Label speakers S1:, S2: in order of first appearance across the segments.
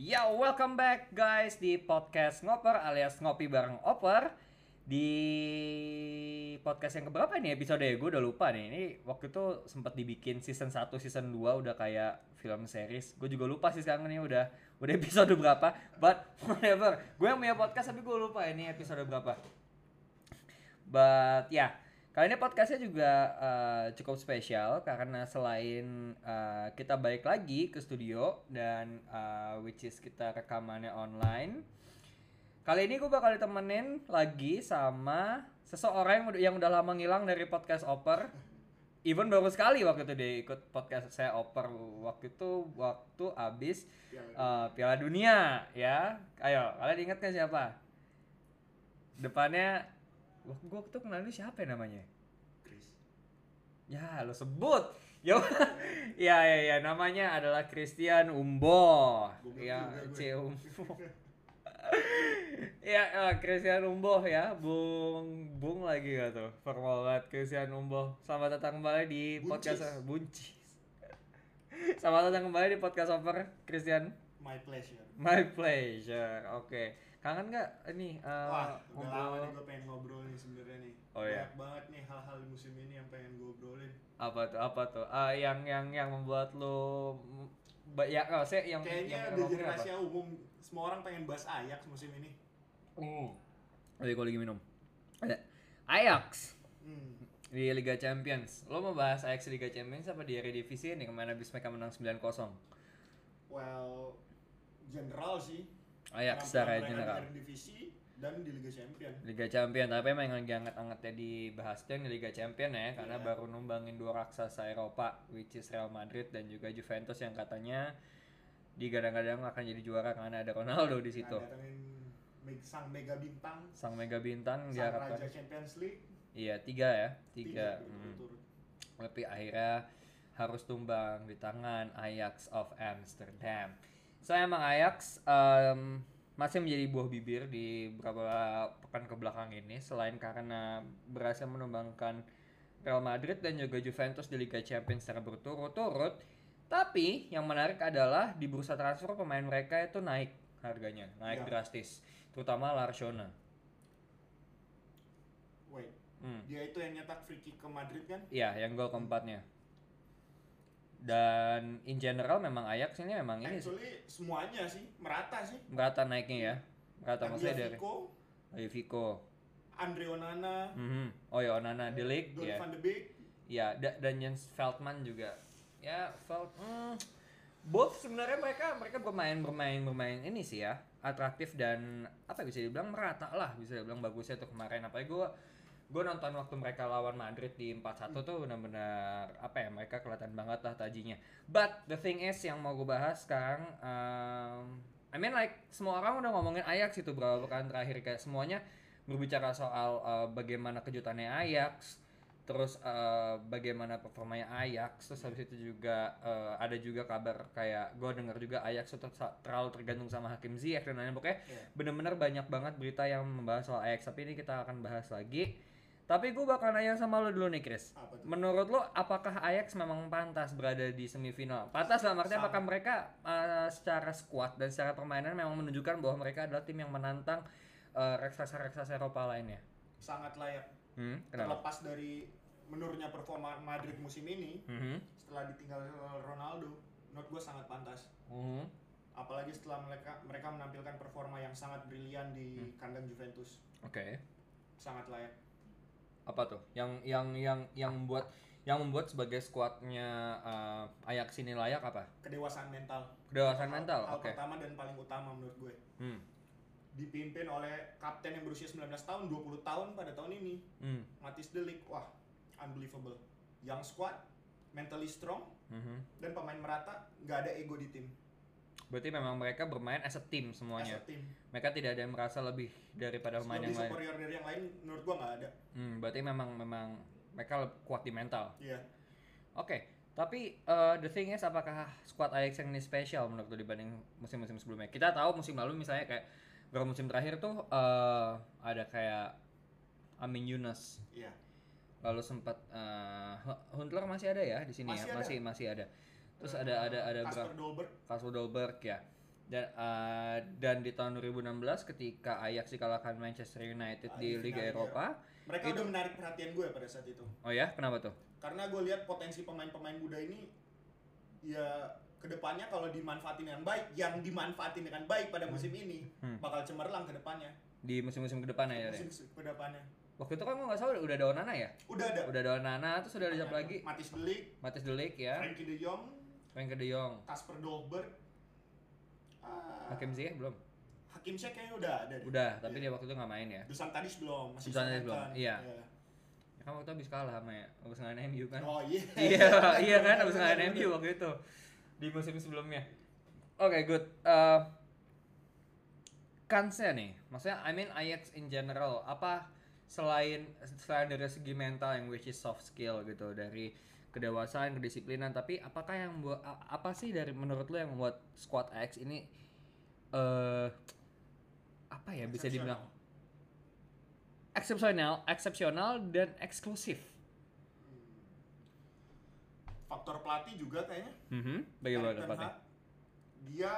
S1: Yo, welcome back guys di podcast Ngoper alias Ngopi Bareng Oper. Di podcast yang keberapa nih episode Gue udah lupa nih. Ini waktu itu sempat dibikin season 1, season 2 udah kayak film series. Gue juga lupa sih sekarang ini udah udah episode berapa. But whatever. Gue yang punya podcast tapi gue lupa ini episode berapa. But ya. yeah. Kali ini podcastnya juga uh, cukup spesial karena selain uh, kita balik lagi ke studio dan uh, which is kita rekamannya online. Kali ini gue bakal ditemenin lagi sama seseorang yang, yang udah lama ngilang dari podcast Oper. Even baru sekali waktu itu dia ikut podcast saya Oper waktu itu waktu abis uh, Piala Dunia ya. Ayo kalian ingat kan siapa? Depannya Wah, gue tuh kenal ini siapa ya namanya?
S2: Chris.
S1: Ya, lo sebut. Ya, ya, ya, ya, namanya adalah Christian Umbo. Ya. C Umbo. ya, eh, Christian Umbo ya, Bung Bung lagi gak tuh? Formal banget Christian Umbo. Selamat datang kembali di
S2: Buncis.
S1: podcast Buncis. Selamat datang kembali di podcast over Christian.
S2: My pleasure.
S1: My pleasure. Oke. Kangen nggak ini eh,
S2: Wah, udah lama
S1: ngobrol-
S2: nih gue pengen ngobrol nih sebenarnya nih.
S1: Oh, iya.
S2: Banyak banget nih hal-hal musim ini yang pengen gue obrolin.
S1: apa tuh apa tuh ah yang yang yang membuat lo ya oh, saya yang
S2: Kayaknya
S1: yang
S2: udah jadi rahasia umum. Semua orang pengen bahas Ajax musim ini.
S1: Hmm. Oh, iya, gue lagi minum. Ada Ajax
S2: Hmm.
S1: di Liga Champions. Lo mau bahas Ajax Liga Champions apa di Eredivisie nih ke mana habis mereka menang 9-0?
S2: Well, general sih.
S1: Ajax
S2: Penampilan
S1: secara general.
S2: Di divisi dan di Liga Champion.
S1: Liga Champion, tapi emang yang lagi hangat-hangatnya dibahas yang di Liga Champion ya, karena
S2: Iya.
S1: baru numbangin dua raksasa Eropa, which is Real Madrid dan juga Juventus yang katanya digadang-gadang akan jadi juara karena ada Ronaldo di situ.
S2: Nah, sang mega bintang,
S1: Sang mega bintang
S2: sang
S1: diharapkan.
S2: raja Champions League.
S1: Iya, tiga ya, tiga. Hmm.
S2: berturut-turut.
S1: Tapi akhirnya harus tumbang di tangan Ajax of Amsterdam. Saya emang Ajax em, masih menjadi buah bibir di beberapa pekan ke belakang ini selain karena berhasil menumbangkan Real Madrid dan juga Juventus di Liga Champions secara berturut-turut. Tapi yang menarik adalah di bursa transfer pemain mereka itu naik harganya, naik
S2: Ya.
S1: drastis, terutama Larshona.
S2: Wait,
S1: Hmm.
S2: dia itu yang nyetak free kick ke Madrid kan?
S1: Iya, yang gol keempatnya. Dan in general memang Ajax ini memang ini sih,
S2: Actually semuanya sih merata sih.
S1: merata naiknya ya. Merata maksudnya dari Ayo Vico.
S2: Andre Onana,
S1: Mhm. Oh ya Onana De Ligt
S2: Donny
S1: ya.
S2: van de Beek.
S1: Ya, da- dan Jens Veldman juga. Ya, Veld hmm, both sebenarnya mereka mereka bermain bermain bermain ini sih ya atraktif dan apa ya, bisa dibilang merata lah bisa dibilang bagusnya tuh kemarin apa gue gue nonton waktu mereka lawan Madrid di 4-1 tuh benar-benar apa ya mereka kelihatan banget lah tajinya. But the thing is yang mau gue bahas sekarang um, I mean like semua orang udah ngomongin Ajax itu berapa pekan terakhir kayak semuanya berbicara soal uh, bagaimana kejutannya Ajax terus eh, bagaimana performanya Ajax terus habis itu juga eh, ada juga kabar kayak gue dengar juga Ajax itu ter- terlalu tergantung sama Hakim Ziyech dan lain-lain. Pokoknya
S2: Iya.
S1: bener-bener banyak banget berita yang membahas soal Ajax. Tapi ini kita akan bahas lagi tapi gue bakal nanya sama lo dulu nih Chris menurut lo apakah Ajax memang pantas berada di semifinal pantas artinya
S2: Sama.
S1: apakah mereka eh, secara squad dan secara permainan memang menunjukkan bahwa mereka adalah tim yang menantang eh, raksasa-raksasa Eropa lainnya
S2: Sangat layak.
S1: hmm, kenapa?
S2: Terlepas dari menurunnya performa Madrid musim ini
S1: Mhm,
S2: setelah ditinggal Ronaldo, menurut gue sangat pantas.
S1: mhm.
S2: Apalagi setelah mereka mereka menampilkan performa yang sangat brilian di
S1: Hmm.
S2: kandang Juventus,
S1: Oke.
S2: sangat layak.
S1: Apa tuh yang yang yang yang membuat yang membuat sebagai skuadnya uh, Ajax ini layak apa
S2: Kedewasaan mental.
S1: kedewasaan
S2: Hal-
S1: mental
S2: Hal
S1: oke
S2: pertama dan paling utama menurut gue.
S1: hmm.
S2: Dipimpin oleh kapten yang berusia 19 tahun, 20 tahun pada tahun ini,
S1: Hmm.
S2: Matis Delik. Wah, unbelievable. Young squad, mentally strong,
S1: Mhm.
S2: dan pemain merata, nggak ada ego di tim.
S1: Berarti memang mereka bermain as a team
S2: As
S1: semuanya
S2: a team.
S1: mereka tidak ada yang merasa lebih daripada pemain
S2: Lebih
S1: yang lain
S2: superior dari yang lain, menurut gua nggak ada.
S1: hmm, berarti memang memang mereka kuat di mental
S2: Iya.
S1: oke tapi uh, the thing is apakah squad Ajax yang ini spesial menurut lu dibanding musim-musim sebelumnya kita tahu musim lalu misalnya kayak beberapa musim terakhir tuh uh, ada kayak Amin Yunus
S2: Iya.
S1: lalu sempat eh, Huntler masih ada ya di sini
S2: Masih
S1: ya
S2: ada.
S1: masih masih ada terus ada ada ada
S2: Kasper Dolberg.
S1: Kasper Dolberg ya Dan eh, dan di tahun 2016 ketika Ajax dikalahkan Manchester United
S2: Ah,
S1: di Liga
S2: final,
S1: Eropa.
S2: Mereka udah menarik perhatian gue pada saat itu.
S1: Oh ya, kenapa tuh?
S2: Karena gue lihat potensi pemain-pemain muda ini ya ke depannya kalau dimanfaatin dengan baik, yang dimanfaatin dengan baik pada musim ini
S1: Hmm.
S2: bakal cemerlang ke depannya.
S1: Di musim-musim ke depan ya. ya?
S2: Musim ke depannya.
S1: Waktu itu kan gua nggak salah udah ada Onana ya?
S2: Udah ada.
S1: Udah ada Onana, terus udah ada siapa lagi?
S2: Matis Delik,
S1: Matis Delik ya,
S2: Frankie De Jong,
S1: Frankie De Jong,
S2: Kasper Dolberg, ah,
S1: Hakim Ziyech belum?
S2: Hakim Ziyech kayaknya udah ada. deh.
S1: Udah, tapi
S2: Iya.
S1: dia waktu itu nggak main ya.
S2: Dusan Tadic belum, masih
S1: Dusan Tadic belum, iya. Ya kan waktu itu habis kalah sama ya, habis ngalahin MU kan.
S2: Oh iya.
S1: iya, iya kan habis ngalahin MU waktu itu di musim sebelumnya. Oke, good. Uh, kansnya nih, maksudnya I mean Ajax in general, apa selain selain dari segi mental yang which is soft skill gitu dari kedewasaan, kedisiplinan, tapi apakah yang buat apa sih dari menurut lo yang membuat squad Ajax ini eh apa ya bisa dibilang eksepsional, eksepsional dan eksklusif.
S2: Faktor pelatih juga kayaknya.
S1: Bagaimana
S2: Erik Ten
S1: dapatnya?
S2: Hag, Dia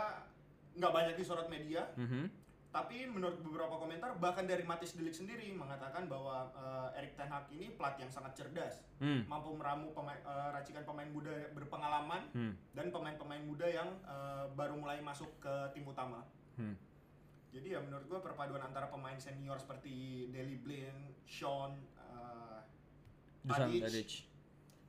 S2: nggak banyak disorot media,
S1: Mhm.
S2: Tapi menurut beberapa komentar bahkan dari Matis Delik sendiri mengatakan bahwa eh, Erik Ten Hag ini pelatih yang sangat cerdas,
S1: Hmm.
S2: mampu meramu pemain, eh, racikan pemain muda berpengalaman
S1: Hmm.
S2: dan pemain-pemain muda yang eh, baru mulai masuk ke tim utama.
S1: Hmm.
S2: Jadi ya menurut gua perpaduan antara pemain senior seperti Deli Blind, Sean,
S1: Dusan
S2: Tadic,
S1: Tadic.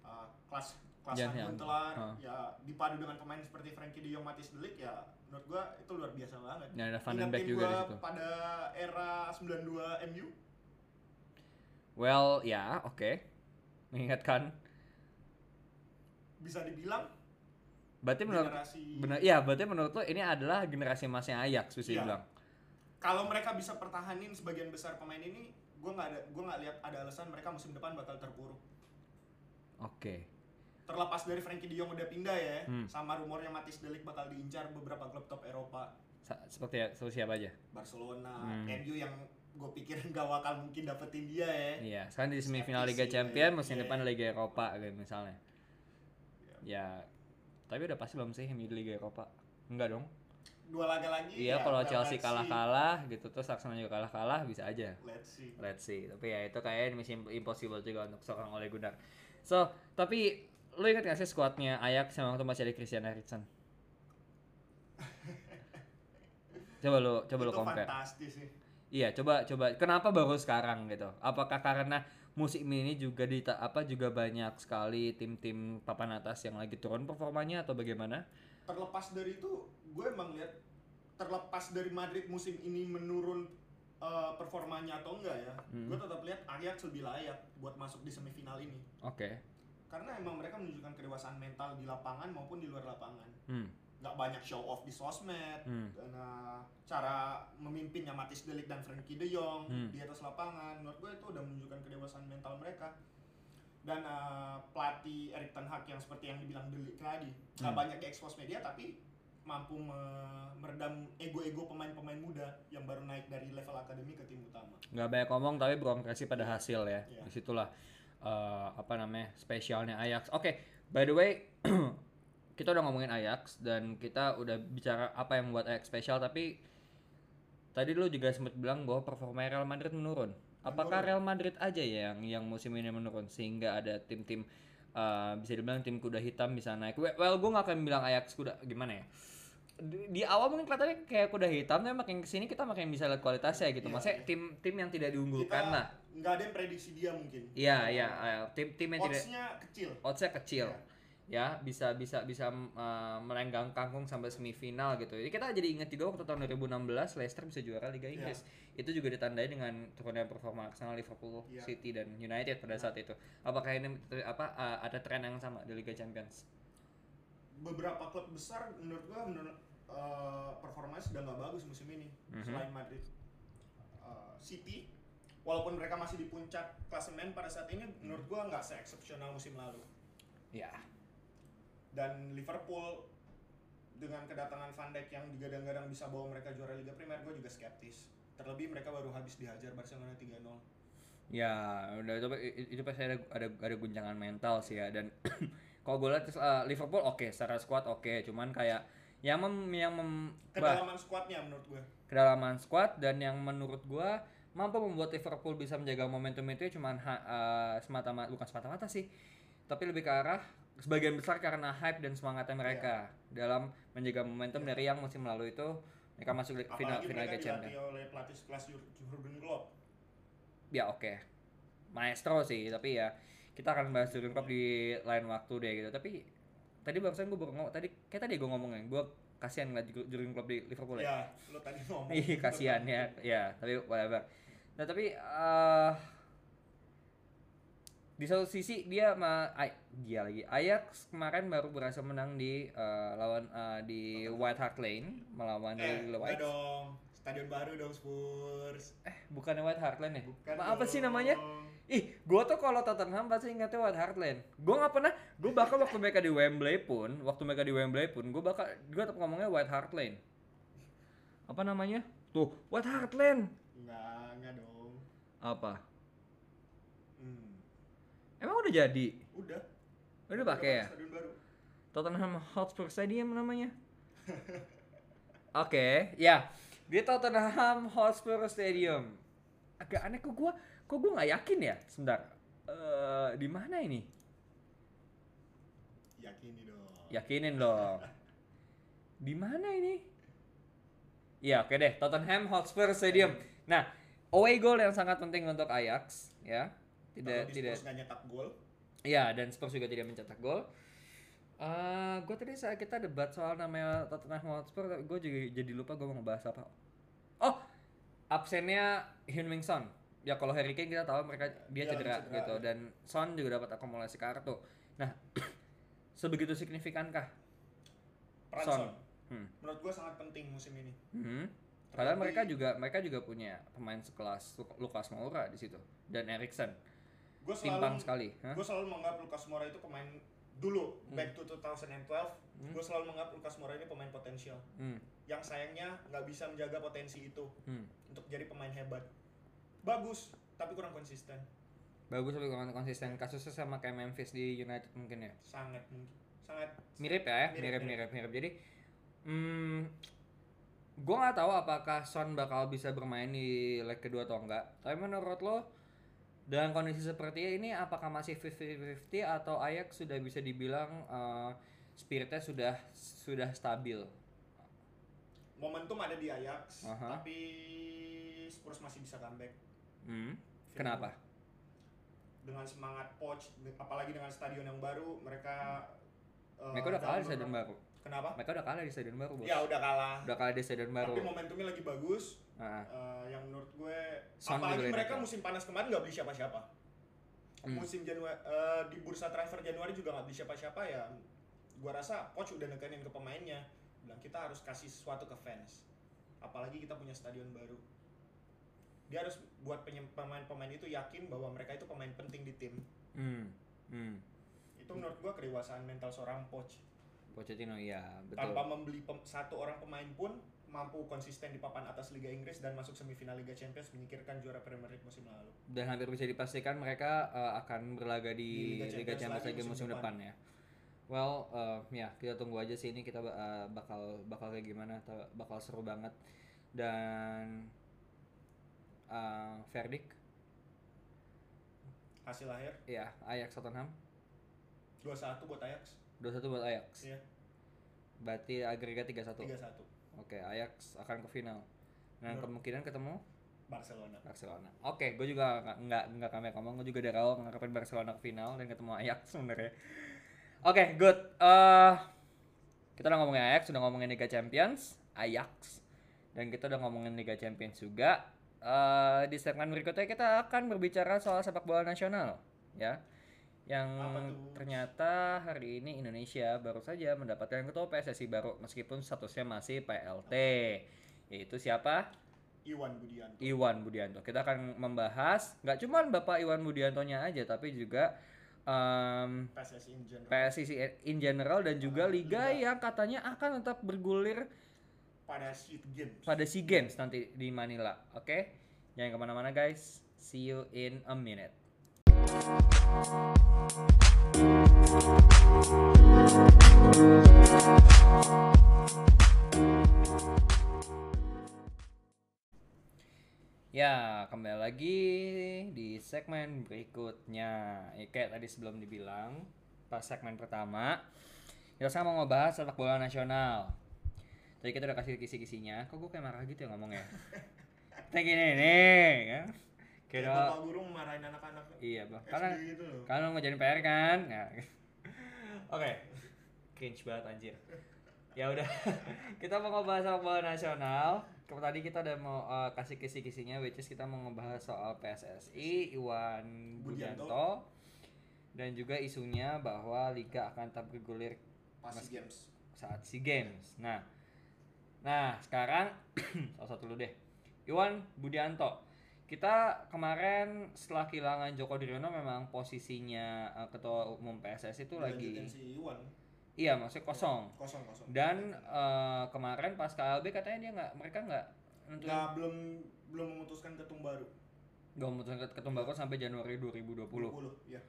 S2: uh, kelas kelas
S1: Jan Ah.
S2: ya dipadu dengan pemain seperti Frankie De Jong, Matis Delik ya menurut gua itu luar biasa banget.
S1: Ya, ada Van den Beek juga di situ.
S2: pada era 92 MU.
S1: Well, ya, oke. Mengingatkan.
S2: Bisa dibilang
S1: Berarti menurut
S2: generasi
S1: benar iya, berarti menurut lo ini adalah generasi emasnya Ajax bisa
S2: Iya.
S1: dibilang.
S2: kalau mereka bisa pertahanin sebagian besar pemain ini, gua nggak ada gua nggak lihat ada alasan mereka musim depan bakal terpuruk.
S1: Oke.
S2: Terlepas dari Frankie De Jong udah pindah ya,
S1: Hmm.
S2: sama rumornya Matis Delik bakal diincar beberapa klub top Eropa,
S1: Sa- seperti ya, siapa aja?
S2: Barcelona,
S1: Hmm.
S2: MU yang gue pikir nggak bakal mungkin dapetin dia ya.
S1: Iya, sekarang di semifinal Liga Champions,
S2: iya.
S1: musim depan Liga Eropa gitu misalnya.
S2: Ya.
S1: Ya, tapi udah pasti belum sih MU di Liga Eropa. Enggak dong.
S2: Dua laga lagi.
S1: Iya,
S2: ya,
S1: kalau Chelsea kalah-kalah gitu terus Arsenal juga kalah-kalah bisa aja.
S2: Let's see.
S1: Let's see. Tapi ya itu kayaknya mission impossible juga untuk seorang Ole Gunnar. So, tapi lu ingat gak sih skuadnya Ajax yang waktu masih ada Christian Eriksen? coba lu coba
S2: itu
S1: compare.
S2: fantastis sih.
S1: Iya, coba coba kenapa baru sekarang gitu? Apakah karena musim ini juga di apa juga banyak sekali tim-tim papan atas yang lagi turun performanya atau bagaimana?
S2: Terlepas dari itu, gue emang lihat terlepas dari Madrid musim ini menurun eh, performanya atau enggak ya,
S1: Hmm.
S2: gue tetap lihat Ajax lebih layak buat masuk di semifinal ini.
S1: Oke.
S2: Karena emang mereka menunjukkan kedewasaan mental di lapangan maupun di luar lapangan.
S1: Hmm.
S2: Nggak banyak show off di sosmed,
S1: Hmm.
S2: dan eh, cara memimpinnya Matis Delik dan Frankie De Jong
S1: Hmm.
S2: di atas lapangan menurut gue itu udah menunjukkan kedewasaan mental mereka dan eh, pelatih Erik Ten Hag yang seperti yang dibilang Delik tadi nggak
S1: Hmm.
S2: banyak diekspos media tapi mampu me- meredam ego-ego pemain-pemain muda yang baru naik dari level akademi ke tim utama
S1: nggak banyak ngomong tapi berkonsentrasi pada hasil ya.
S2: Iya.
S1: Di situlah eh, apa namanya spesialnya Ajax. Oke, by the way kita udah ngomongin Ajax dan kita udah bicara apa yang membuat Ajax spesial tapi tadi lu juga sempat bilang bahwa performa Real Madrid menurun. Apakah
S2: Menurun.
S1: Real Madrid aja ya yang yang musim ini menurun sehingga ada tim-tim eh, bisa dibilang tim kuda hitam bisa naik. Well, gue nggak akan bilang Ajax kuda gimana ya. Di, di awal mungkin kelihatannya kayak kuda hitam, tapi makin ke sini kita makin bisa lihat kualitasnya gitu.
S2: Iya,
S1: Maksudnya
S2: iya.
S1: tim tim yang tidak
S2: kita
S1: diunggulkan lah.
S2: Nggak ada yang prediksi dia mungkin
S1: Iya, iya, eh, tim-tim yang tidak
S2: oddsnya kecil
S1: oddsnya kecil.
S2: Iya.
S1: Ya, bisa bisa bisa uh, melenggang kangkung sampai semifinal gitu. Jadi kita jadi ingat juga waktu tahun 2016 Leicester bisa juara Liga
S2: Iya.
S1: Inggris. Itu juga ditandai dengan turunnya performa Arsenal, Liverpool,
S2: Iya.
S1: City dan United pada saat itu. Apakah ini apa uh, ada tren yang sama di Liga Champions?
S2: beberapa klub besar menurut gua menurut eh, performanya sudah nggak bagus musim ini
S1: Mhm.
S2: selain Madrid Eh, City walaupun mereka masih di puncak klasemen pada saat ini menurut gua nggak se-eksepsional musim lalu.
S1: Ya.
S2: dan Liverpool dengan kedatangan Van Dijk yang digadang-gadang bisa bawa mereka juara Liga Primer gue juga skeptis. Terlebih mereka baru habis dihajar Barcelona 3-0
S1: Ya, udah itu itu, pasti ada ada ada guncangan mental sih ya dan kalau gue lihat uh, Liverpool oke secara squad oke, cuman kayak yang mem, yang mem, bah,
S2: kedalaman squadnya menurut gue
S1: kedalaman squad dan yang menurut gua mampu membuat Liverpool bisa menjaga momentum itu ya cuman ha- eh, semata-mata bukan semata-mata sih tapi lebih ke arah sebagian besar karena hype dan semangatnya mereka dalam menjaga momentum dari yang musim lalu itu mereka masuk final
S2: apalagi
S1: final
S2: mereka
S1: Liga Champions
S2: oleh pelatih kelas Jur- Jurgen Klopp.
S1: Ya oke. Maestro sih tapi ya kita akan bahas Jurgen Klopp di lain waktu deh gitu. Tapi tadi barusan gue baru ngomong tadi kayak tadi gue ngomongin gue kasihan ngeliat Jur- Jurgen Klopp di Liverpool ya.
S2: Ya lo tadi ngomong.
S1: Ih, kasihan ya. Ya, tapi whatever. Nah, tapi eh di satu sisi dia ma Ay, dia lagi Ajax kemarin baru berhasil menang di eh, lawan eh, di White Hart Lane melawan
S2: eh enggak
S1: White.
S2: dong stadion baru dong Spurs
S1: Eh, bukannya White Hart Lane ya?
S2: Bukan
S1: Ma- apa sih namanya? Ih, gua tuh kalau Tottenham pasti ingatnya White Hart Lane. Gua nggak pernah, gua bahkan waktu mereka di Wembley pun, waktu mereka di Wembley pun, gua bakal gua tetap ngomongnya White Hart Lane. Apa namanya? Tuh, White Hart Lane.
S2: enggak enggak dong
S1: Apa?
S2: hmm.
S1: Emang udah jadi?
S2: udah
S1: Udah pakai ya?
S2: stadion baru
S1: Tottenham Hotspur Stadium namanya. Oke, ya. Di Tottenham Hotspur Stadium. Agak aneh kok gua, kok gua nggak yakin ya? Sebentar. Eh, di mana ini?
S2: yakini dong
S1: Yakinin dong. Di mana ini? Ya, oke deh. Tottenham Hotspur Stadium. Nah, away goal yang sangat penting untuk Ajax, ya. Tidak
S2: di
S1: tidak
S2: Spurs nyetak gol
S1: Ya, dan Spurs juga tidak mencetak gol. Eh, gue tadi saat kita debat soal namanya Tottenham Hotspur, gue juga jadi lupa gue mau ngebahas apa. Oh, absennya Heung-min Son. Ya kalau Harry Kane kita tahu mereka dia
S2: Dia
S1: cedera,
S2: cedera,
S1: gitu
S2: ya.
S1: dan Son juga dapat akumulasi kartu. Nah, sebegitu signifikankah
S2: peran
S1: Son?
S2: Son
S1: Hmm.
S2: menurut gua sangat penting musim ini
S1: Hmm. Padahal mereka juga mereka juga punya pemain sekelas Lu- Lukas Moura di situ dan Eriksen.
S2: gue selalu
S1: sekali.
S2: Gue selalu menganggap Lucas Moura itu pemain dulu
S1: Hmm.
S2: back to 2012 gue selalu menganggap Lucas Moura ini pemain potensial
S1: Hmm.
S2: yang sayangnya nggak bisa menjaga potensi itu
S1: Hmm.
S2: untuk jadi pemain hebat bagus tapi kurang konsisten
S1: Bagus tapi kurang konsisten kasusnya sama kayak Memphis di United mungkin ya.
S2: sangat mungkin sangat
S1: Mirip ya,
S2: Mirip,
S1: mirip
S2: mirip.
S1: mirip mirip. Jadi hmm, gue nggak tahu apakah Son bakal bisa bermain di leg kedua atau enggak. Tapi menurut lo dengan kondisi seperti ini apakah masih 50-50 atau Ajax sudah bisa dibilang eh, spiritnya sudah sudah stabil?
S2: momentum ada di Ajax
S1: Aha.
S2: tapi Spurs masih bisa comeback
S1: Hmm. Kenapa?
S2: dengan semangat Poch apalagi dengan stadion yang baru mereka eh,
S1: Mereka udah kalah di
S2: dalam
S1: stadion baru.
S2: Kenapa?
S1: Mereka udah kalah di stadion baru, bos.
S2: ya udah kalah.
S1: Udah kalah di stadion baru.
S2: tapi momentumnya lagi bagus.
S1: Nah,
S2: Eh, yang menurut gue
S1: Son
S2: apalagi mereka musim panas kemarin nggak beli siapa-siapa?
S1: Hmm.
S2: musim Januari eh, di bursa transfer Januari juga nggak beli siapa-siapa ya. Gua rasa coach udah nekenin ke pemainnya. Bilang kita harus kasih sesuatu ke fans. Apalagi kita punya stadion baru. Dia harus buat pemain-pemain itu yakin bahwa mereka itu pemain penting di tim.
S1: Hmm. Hmm.
S2: itu menurut gua kedewasaan mental seorang coach
S1: Pochettino iya, betul.
S2: tanpa membeli pem- satu orang pemain pun mampu konsisten di papan atas Liga Inggris dan masuk semifinal Liga Champions menyingkirkan juara Premier League musim lalu
S1: dan hampir bisa dipastikan mereka uh, akan berlaga di,
S2: Di Liga
S1: Liga
S2: Champions
S1: Champions
S2: lagi
S1: musim,
S2: musim
S1: depan. ya. Well, uh, ya kita tunggu aja sih ini kita uh, bakal bakal kayak gimana, bakal seru banget dan uh, verdict
S2: hasil akhir
S1: ya Ajax Tottenham
S2: 2-1 buat Ajax
S1: 2-1 buat Ajax.
S2: Iya.
S1: Berarti agregat 3-1.
S2: 3-1
S1: Oke, Ajax akan ke final. Dan
S2: Menurut-
S1: kemungkinan ketemu
S2: Barcelona
S1: Barcelona. Oke, gue juga nggak nggak nggak kami ngomong, gue juga dari awal ngarepin Barcelona ke final dan ketemu Ajax sebenarnya. Oke, good. Eh kita udah ngomongin Ajax, udah ngomongin Liga Champions, Ajax, dan kita udah ngomongin Liga Champions juga. Eh di segmen berikutnya kita akan berbicara soal sepak bola nasional, ya. Yang ternyata hari ini Indonesia baru saja mendapatkan ketua PSSI baru meskipun statusnya masih PLT. Yaitu siapa?
S2: Iwan Budianto
S1: Iwan Budianto. Kita akan membahas nggak cuman Bapak Iwan Budiantonya aja, tapi juga em,
S2: PSSI in general
S1: PSSI in general dan juga liga yang katanya akan tetap bergulir
S2: pada Sea Games
S1: pada SEA Games nanti di Manila. Oke, jangan ke mana-mana guys. See you in a minute. Ya, kembali lagi di segmen berikutnya. Ya, kayak tadi sebelum dibilang, pas segmen pertama, kita sekarang mau ngebahas sepak bola nasional. Tadi kita udah kasih kisi-kisinya, kok gue kayak marah gitu ya ngomongnya? Kita gini nih, kan?
S2: Kayak
S1: Kira,
S2: bapak guru marahin anak-anak
S1: iya bang,
S2: SD
S1: karena
S2: gitu loh.
S1: Kalian mau ngerjain PR kan? Nggak. Oke. Cringe banget anjir. Ya udah. kita mau ngebahas sepak bola nasional. Tadi kita udah mau eh, kasih kisi-kisinya which is kita mau ngebahas soal PSSI, Iwan
S2: Budianto.
S1: Budianto dan juga isunya bahwa liga akan tetap bergulir
S2: Pas
S1: Mas-
S2: games.
S1: saat SEA Games. Nah. Nah, sekarang salah satu dulu deh. Iwan Budianto. Kita kemarin setelah kehilangan Joko Driono memang posisinya eh, ketua umum PSSI itu lagi
S2: si Iwan
S1: iya maksudnya kosong.
S2: kosong kosong.
S1: Dan eh, kemarin pas KLB katanya dia nggak mereka nggak nentuin
S2: nggak belum belum memutuskan ketum baru.
S1: nggak memutuskan ket- ketum baru sampai Januari 2020.
S2: 20 ya.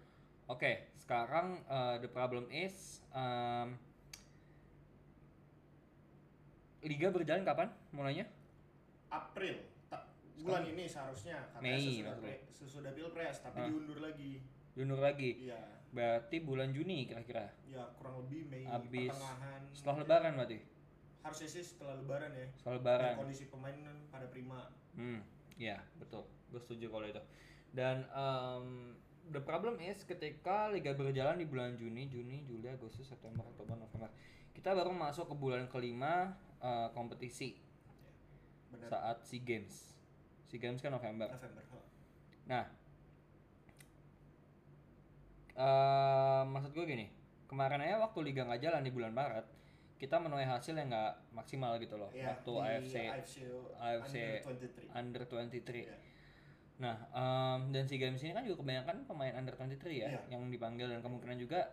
S1: Oke, sekarang eh, the problem is em, liga berjalan kapan mulainya?
S2: April bulan ini seharusnya katanya
S1: Mei,
S2: sesudah, pre- sesudah pilpres tapi
S1: Ah.
S2: diundur lagi.
S1: Diundur lagi.
S2: Iya,
S1: Berarti bulan Juni kira-kira.
S2: ya kurang lebih Mei
S1: Habis
S2: pertengahan.
S1: Setelah lebaran berarti.
S2: Harusnya sih setelah lebaran ya.
S1: Setelah
S2: Dan
S1: lebaran.
S2: kondisi pemain kan pada prima.
S1: Hmm, ya betul. Gue setuju kalau itu. Dan em, the problem is ketika liga berjalan di bulan Juni, Juni, Juli, Agustus, September, Oktober, November. Kita baru masuk ke bulan kelima eh, kompetisi
S2: Benar.
S1: saat SEA Games. SEA Games kan November.
S2: November. huh.
S1: Nah, eh maksud gue gini, kemarin aja waktu liga nggak jalan di bulan Maret, kita menuai hasil yang nggak maksimal gitu loh.
S2: Iya,
S1: waktu AFC
S2: AFC,
S1: AFC
S2: Under 23.
S1: Under 23.
S2: Iya.
S1: Nah, em, dan SEA Games ini kan juga kebanyakan pemain Under 23 ya
S2: Iya.
S1: yang dipanggil dan kemungkinan juga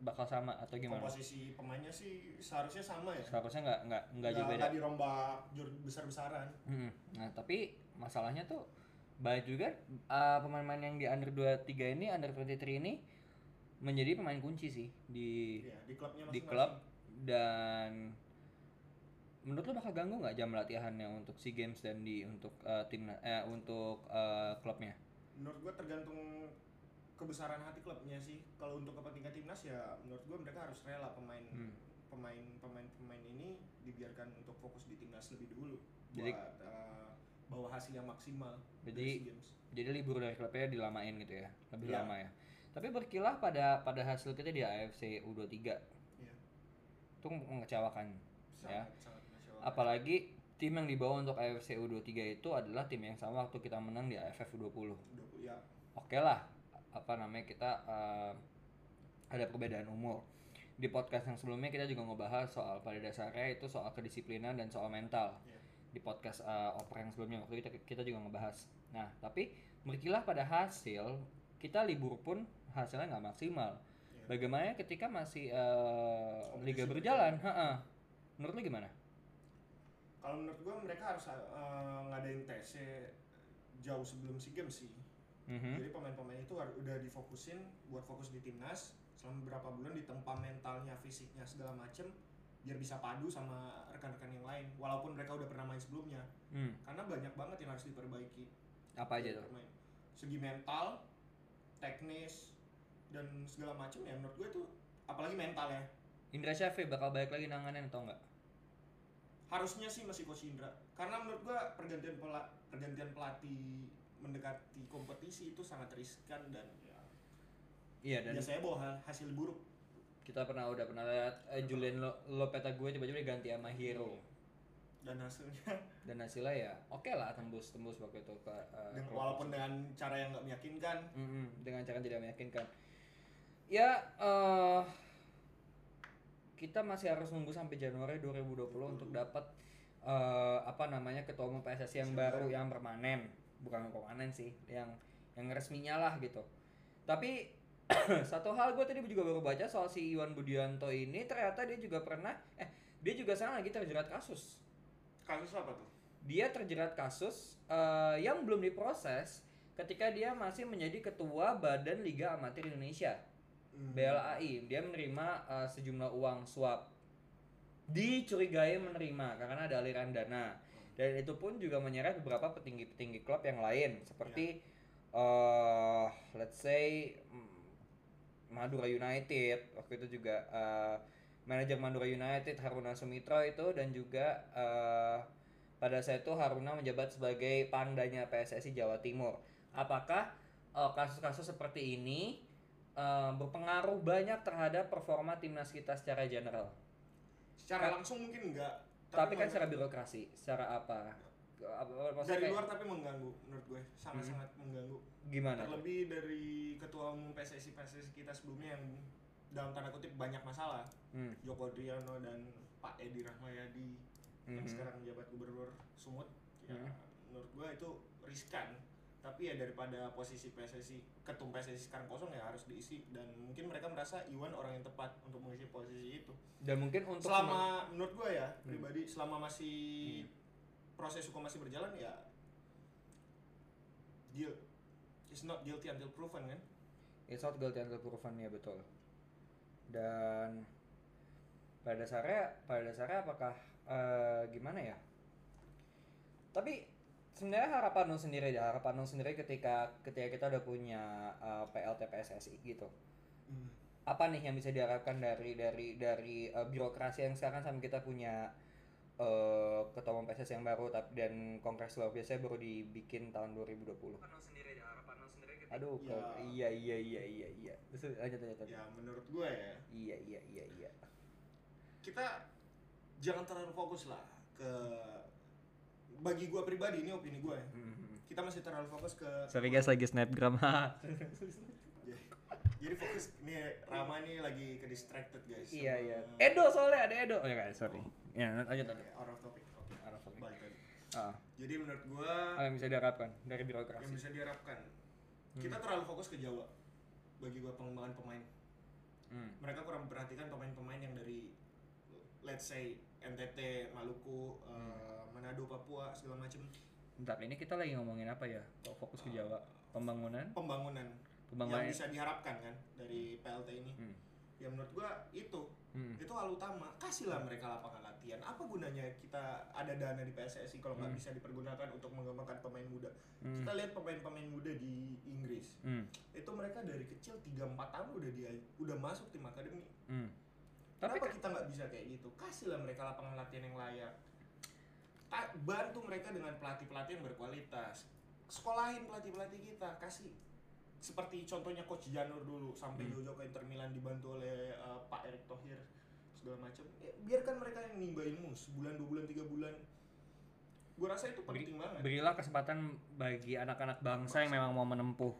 S1: bakal sama atau gimana?
S2: Komposisi pemainnya sih seharusnya sama ya.
S1: Seharusnya nggak nggak nggak jauh beda.
S2: nggak dirombak besar-besaran.
S1: Mm-mm. Nah, tapi masalahnya tuh banyak juga uh, pemain-pemain yang di under 23 ini, under 23 ini menjadi pemain kunci sih di
S2: Iya, di klubnya
S1: di klub dan menurut lo bakal ganggu nggak jam latihannya untuk SEA Games dan di untuk uh, tim eh untuk uh, klubnya?
S2: Menurut gua tergantung kebesaran hati klubnya sih. Kalau untuk kepentingan timnas ya menurut gua mereka harus rela pemain
S1: Hmm.
S2: pemain pemain pemain ini dibiarkan untuk fokus di timnas lebih dulu
S1: Jadi-
S2: buat eh, bawa hasil yang maksimal
S1: Jadi-. Jadi libur dari klubnya dilamain gitu ya, lebih
S2: Iya.
S1: lama ya. Tapi berkilah pada pada hasil kita di AFC U23
S2: Iya.
S1: itu mengecewakan. Ya.
S2: Sangat sangat nasional.
S1: Apalagi tim yang dibawa untuk AFC U23 itu adalah tim yang sama waktu kita menang di AFF U20.
S2: 20 ya.
S1: Oke lah, apa namanya kita eh, ada perbedaan umur. Di podcast yang sebelumnya kita juga ngebahas soal pada dasarnya itu soal kedisiplinan dan soal mental.
S2: Iya.
S1: Di podcast eh, oper yang sebelumnya waktu kita kita juga ngebahas. Nah, tapi berkilah pada hasil kita libur pun hasilnya nggak maksimal.
S2: Iya.
S1: Bagaimana ketika masih
S2: Kompetisi
S1: liga
S2: berjalan.
S1: berjalan? Ha-ha. Menurut lu gimana?
S2: Kalau menurut gua mereka harus eh, ngadain TC jauh sebelum SEA Games sih.
S1: Mhm.
S2: Jadi pemain-pemain itu udah difokusin buat fokus di timnas selama beberapa bulan ditempa mentalnya, fisiknya segala macem biar bisa padu sama rekan-rekan yang lain walaupun mereka udah pernah main sebelumnya
S1: Hmm,
S2: karena banyak banget yang harus diperbaiki
S1: apa aja tuh?
S2: pemain. segi mental teknis dan segala macem ya menurut gue itu apalagi mental ya
S1: Indra Syafri bakal balik lagi nanganin atau enggak?
S2: harusnya sih masih Coach Indra karena menurut gue pergantian pela- pergantian pelatih mendekati kompetisi itu sangat riskan dan ya
S1: Iya dan
S2: biasanya bawa ha- hasil buruk.
S1: Kita pernah udah pernah lihat eh, Julian Lo- Lopetegui tiba-tiba diganti sama Hero.
S2: Dan hasilnya?
S1: Dan hasilnya ya oke lah tembus tembus waktu itu ke eh,
S2: dengan- walaupun dengan cara yang nggak meyakinkan.
S1: Mm-mm, dengan cara yang tidak meyakinkan. Ya eh kita masih harus nunggu sampai Januari 2020 untuk dapat eh apa namanya ketua umum PSSI yang
S2: Siapa?
S1: baru yang permanen bukan permanen sih yang yang resminya lah gitu. Tapi satu hal gue tadi juga baru baca soal si Iwan Budianto ini ternyata dia juga pernah eh dia juga sekarang lagi terjerat kasus.
S2: Kasus apa tuh?
S1: Dia terjerat kasus eh, yang belum diproses ketika dia masih menjadi ketua Badan Liga Amatir Indonesia.
S2: Hmm.
S1: BLAI dia menerima uh, sejumlah uang suap. Dicurigai menerima karena ada aliran dana dan itu pun juga menyeret beberapa petinggi-petinggi klub yang lain seperti uh, let's say mm, Madura United waktu itu juga uh, manajer Madura United Haruna Sumitra itu dan juga uh, pada saat itu Haruna menjabat sebagai pangdanya PSSI Jawa Timur. Apakah uh, kasus-kasus seperti ini uh, berpengaruh banyak terhadap performa timnas kita secara general?
S2: Secara
S1: Ka-
S2: langsung mungkin enggak.
S1: Tapi, kan secara birokrasi, secara apa? Maksudnya
S2: dari
S1: kayak
S2: luar tapi mengganggu menurut gue sangat-sangat mengganggu
S1: gimana?
S2: terlebih dari ketua umum PSSI PSSI kita sebelumnya yang dalam tanda kutip banyak masalah
S1: Hmm.
S2: Joko Driono dan Pak Edi Rahmayadi yang
S1: Mhm.
S2: sekarang menjabat gubernur Sumut ya
S1: Mhm.
S2: menurut gue itu riskan tapi ya daripada posisi PSSI ketum PSSI sekarang kosong ya harus diisi dan mungkin mereka merasa Iwan orang yang tepat untuk mengisi posisi itu
S1: Dan mungkin untuk
S2: selama menurut gue ya
S1: Hmm.
S2: pribadi selama masih proses hukum masih berjalan ya guilt is not guilty until proven kan
S1: It's not guilty until proven ya betul. Dan pada dasarnya pada dasarnya apakah eh, gimana ya? Tapi sebenarnya harapan lu sendiri ya harapan lu sendiri ketika ketika kita udah punya eh, PLT PSSI gitu. Apa nih yang bisa diharapkan dari dari dari eh, birokrasi yang sekarang sampai kita punya eh ketua umum PSSI yang baru tapi dan kongres luar biasa baru dibikin tahun 2020. Aduh,
S2: Ya.
S1: kok- iya iya iya iya iya. Terus lanjut lanjut. lanjut.
S2: ya menurut gue ya
S1: Iya iya iya iya.
S2: kita jangan terlalu fokus lah ke bagi gue pribadi ini opini gue ya
S1: Mhm.
S2: kita masih terlalu fokus ke
S1: Sorry guys lagi snapgram.
S2: jadi fokus ini Rama ini lagi ke distracted guys
S1: iya
S2: sama-
S1: iya. Edo soalnya ada Edo. Oh ya guys, sorry. Ya lanjut lanjut.
S2: Out of topic oke
S1: Out of topic.
S2: balik lagi
S1: Ah,
S2: jadi menurut gue
S1: yang bisa diharapkan dari
S2: yang
S1: birokrasi?
S2: bisa diharapkan
S1: Hmm.
S2: kita terlalu fokus ke Jawa bagi gue pengembangan pemain
S1: Hmm.
S2: mereka kurang memperhatikan pemain-pemain yang dari let's say NTT, Maluku, eh, Manado, Papua segala macam
S1: Bentar, ini kita lagi ngomongin apa ya? Kok fokus ke Jawa? Pembangunan?
S2: pembangunan
S1: Pembangunan.
S2: yang bisa diharapkan kan dari PLT ini.
S1: Hmm.
S2: Ya menurut gua itu
S1: Hmm.
S2: itu hal utama. Kasihlah mereka lapangan latihan. Apa gunanya kita ada dana di PSSI kalau nggak
S1: Hmm.
S2: bisa dipergunakan untuk mengembangkan pemain muda?
S1: Hmm.
S2: Kita lihat pemain-pemain muda di Inggris.
S1: Hmm.
S2: Itu mereka dari kecil 3-4 tahun udah dia udah masuk tim akademi.
S1: Hmm. Tapi
S2: Kenapa
S1: kan-
S2: kita nggak bisa kayak gitu? Kasihlah mereka lapangan latihan yang layak. Bantu mereka dengan pelatih-pelatih yang berkualitas. Sekolahin pelatih-pelatih kita, kasih seperti contohnya coach Janur dulu sampai
S1: Hmm.
S2: Jojo ke Inter Milan dibantu oleh uh, Pak Erick Thohir segala macam. Ya, biarkan mereka yang nimba ilmu sebulan, dua bulan, tiga bulan. Gue rasa itu
S1: Beri-
S2: penting banget.
S1: berilah kesempatan bagi anak-anak bangsa yang memang mau menempuh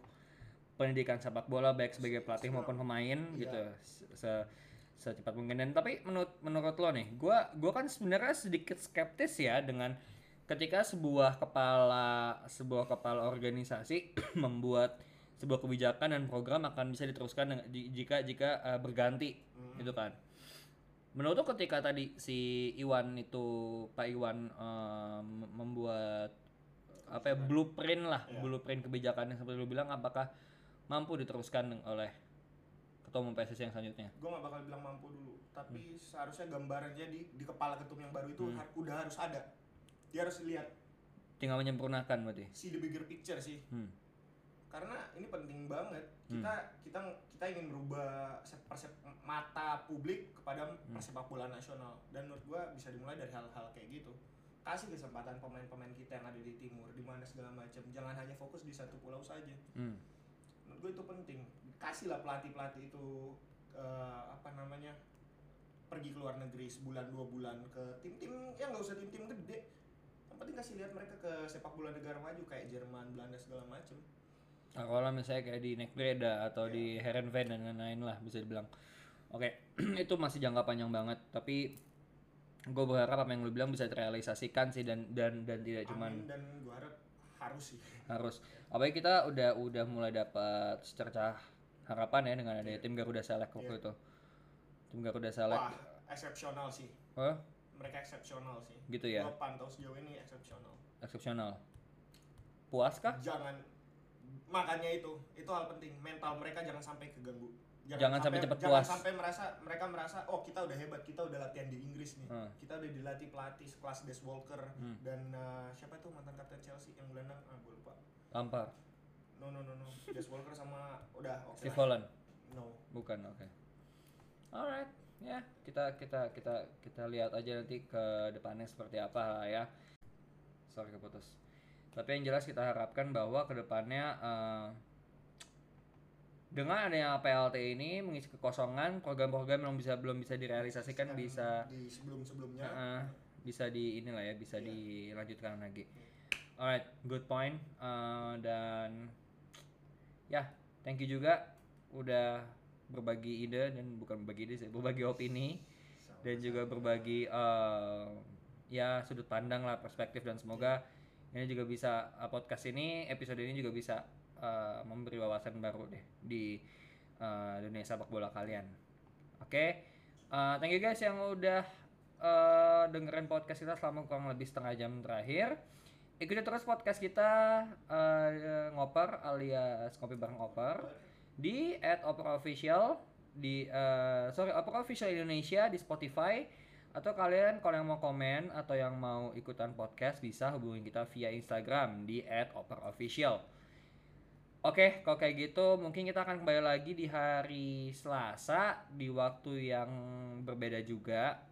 S1: pendidikan sepak bola baik sebagai pelatih
S2: Iya.
S1: maupun pemain gitu se secepat mungkin dan tapi menurut menurut lo nih gua gua kan sebenarnya sedikit skeptis ya dengan ketika sebuah kepala sebuah kepala organisasi membuat sebuah kebijakan dan program akan bisa diteruskan dengan- jika jika uh, berganti
S2: Hmm.
S1: gitu kan menurut lo ketika tadi si Iwan itu Pak Iwan um, membuat apa ya blueprint lah
S2: Iya.
S1: blueprint kebijakan yang seperti lo bilang apakah mampu diteruskan oleh ketua umum PSSI yang selanjutnya?
S2: Gue gak bakal bilang mampu dulu. Tapi seharusnya gambarannya di di kepala ketum yang baru itu
S1: Hmm.
S2: har- udah harus ada. Dia harus lihat
S1: tinggal menyempurnakan berarti?
S2: See the bigger picture sih.
S1: Hmm.
S2: karena ini penting banget. Kita kita kita ingin merubah se- persep- mata publik kepada persepak bola nasional. Dan menurut gua bisa dimulai dari hal-hal kayak gitu. Kasih kesempatan pemain-pemain kita yang ada di timur di mana segala macam. Jangan hanya fokus di satu pulau saja.
S1: Hmm.
S2: menurut gue itu penting kasihlah pelatih pelatih itu eh, apa namanya pergi ke luar negeri sebulan dua bulan ke tim-tim yang nggak usah tim-tim gede yang penting kasih lihat mereka ke sepak bola negara maju kayak Jerman Belanda segala macam
S1: Nah, kalau misalnya kayak di Nekbreda atau di Herenveen dan lain-lain lah bisa dibilang. Oke, itu masih jangka panjang banget. Tapi gue berharap apa yang lu bilang bisa terrealisasikan sih dan dan dan tidak cuman
S2: Amin dan gue harap harus sih
S1: harus. Apalagi kita udah udah mulai dapat secercah harapan ya dengan ada tim Garuda Select waktu
S2: Iya.
S1: itu. Tim Garuda Select.
S2: wah eksepsional sih
S1: Oh,
S2: mereka eksepsional sih
S1: gitu ya.
S2: Gua pantau sejauh ini eksepsional
S1: Eksepsional. Puas kah?
S2: jangan makanya itu itu hal penting mental mereka jangan sampai keganggu
S1: Jangan sampai cepet
S2: jangan
S1: puas.
S2: sampai merasa mereka merasa oh kita udah hebat kita udah latihan di Inggris nih
S1: Hmm.
S2: kita udah dilatih pelatih kelas Des Walker
S1: Hmm.
S2: dan uh, siapa tuh mantan kapten Chelsea yang gelandang ah gue lupa
S1: Lampard,
S2: no no no no Des Walker sama udah oke
S1: Steve
S2: lah.
S1: Holland,
S2: no
S1: bukan oke. Alright, ya kita kita kita kita lihat aja nanti ke depannya seperti apa ya. Sorry keputus. Tapi yang jelas kita harapkan bahwa ke depannya eh, dengan adanya PLT ini mengisi kekosongan program-program yang bisa belum bisa direalisasikan
S2: Kan
S1: bisa
S2: di sebelum sebelumnya
S1: Heeh, bisa di inilah ya bisa
S2: Iya.
S1: dilanjutkan lagi. Alright, good point. Eh, dan ya, thank you juga udah berbagi ide dan bukan berbagi ide sih, berbagi opini dan juga berbagi eh, ya sudut pandang lah perspektif dan semoga ini juga bisa eh, podcast ini episode ini juga bisa eh, memberi wawasan baru deh di eh, dunia sepak bola kalian. Oke, eh, thank you guys yang udah eh, dengerin podcast kita selama kurang lebih setengah jam terakhir. Ikuti terus podcast kita eh, ngoper alias kopi bareng oper di @operofficial di eh, sorry operofficial Indonesia di Spotify atau kalian kalau yang mau komen atau yang mau ikutan podcast bisa hubungi kita via Instagram di @operofficial. Oke, kalau kayak gitu mungkin kita akan kembali lagi di hari Selasa di waktu yang berbeda juga.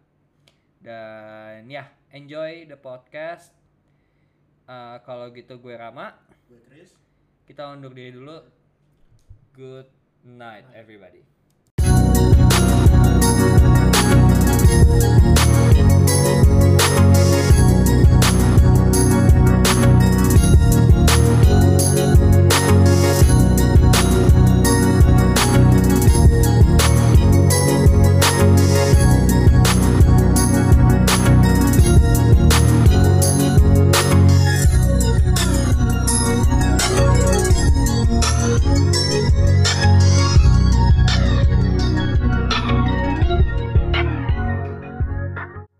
S1: Dan ya, enjoy the podcast. Eh, kalau gitu gue Rama,
S2: gue Chris
S1: kita undur diri dulu. Good night everybody.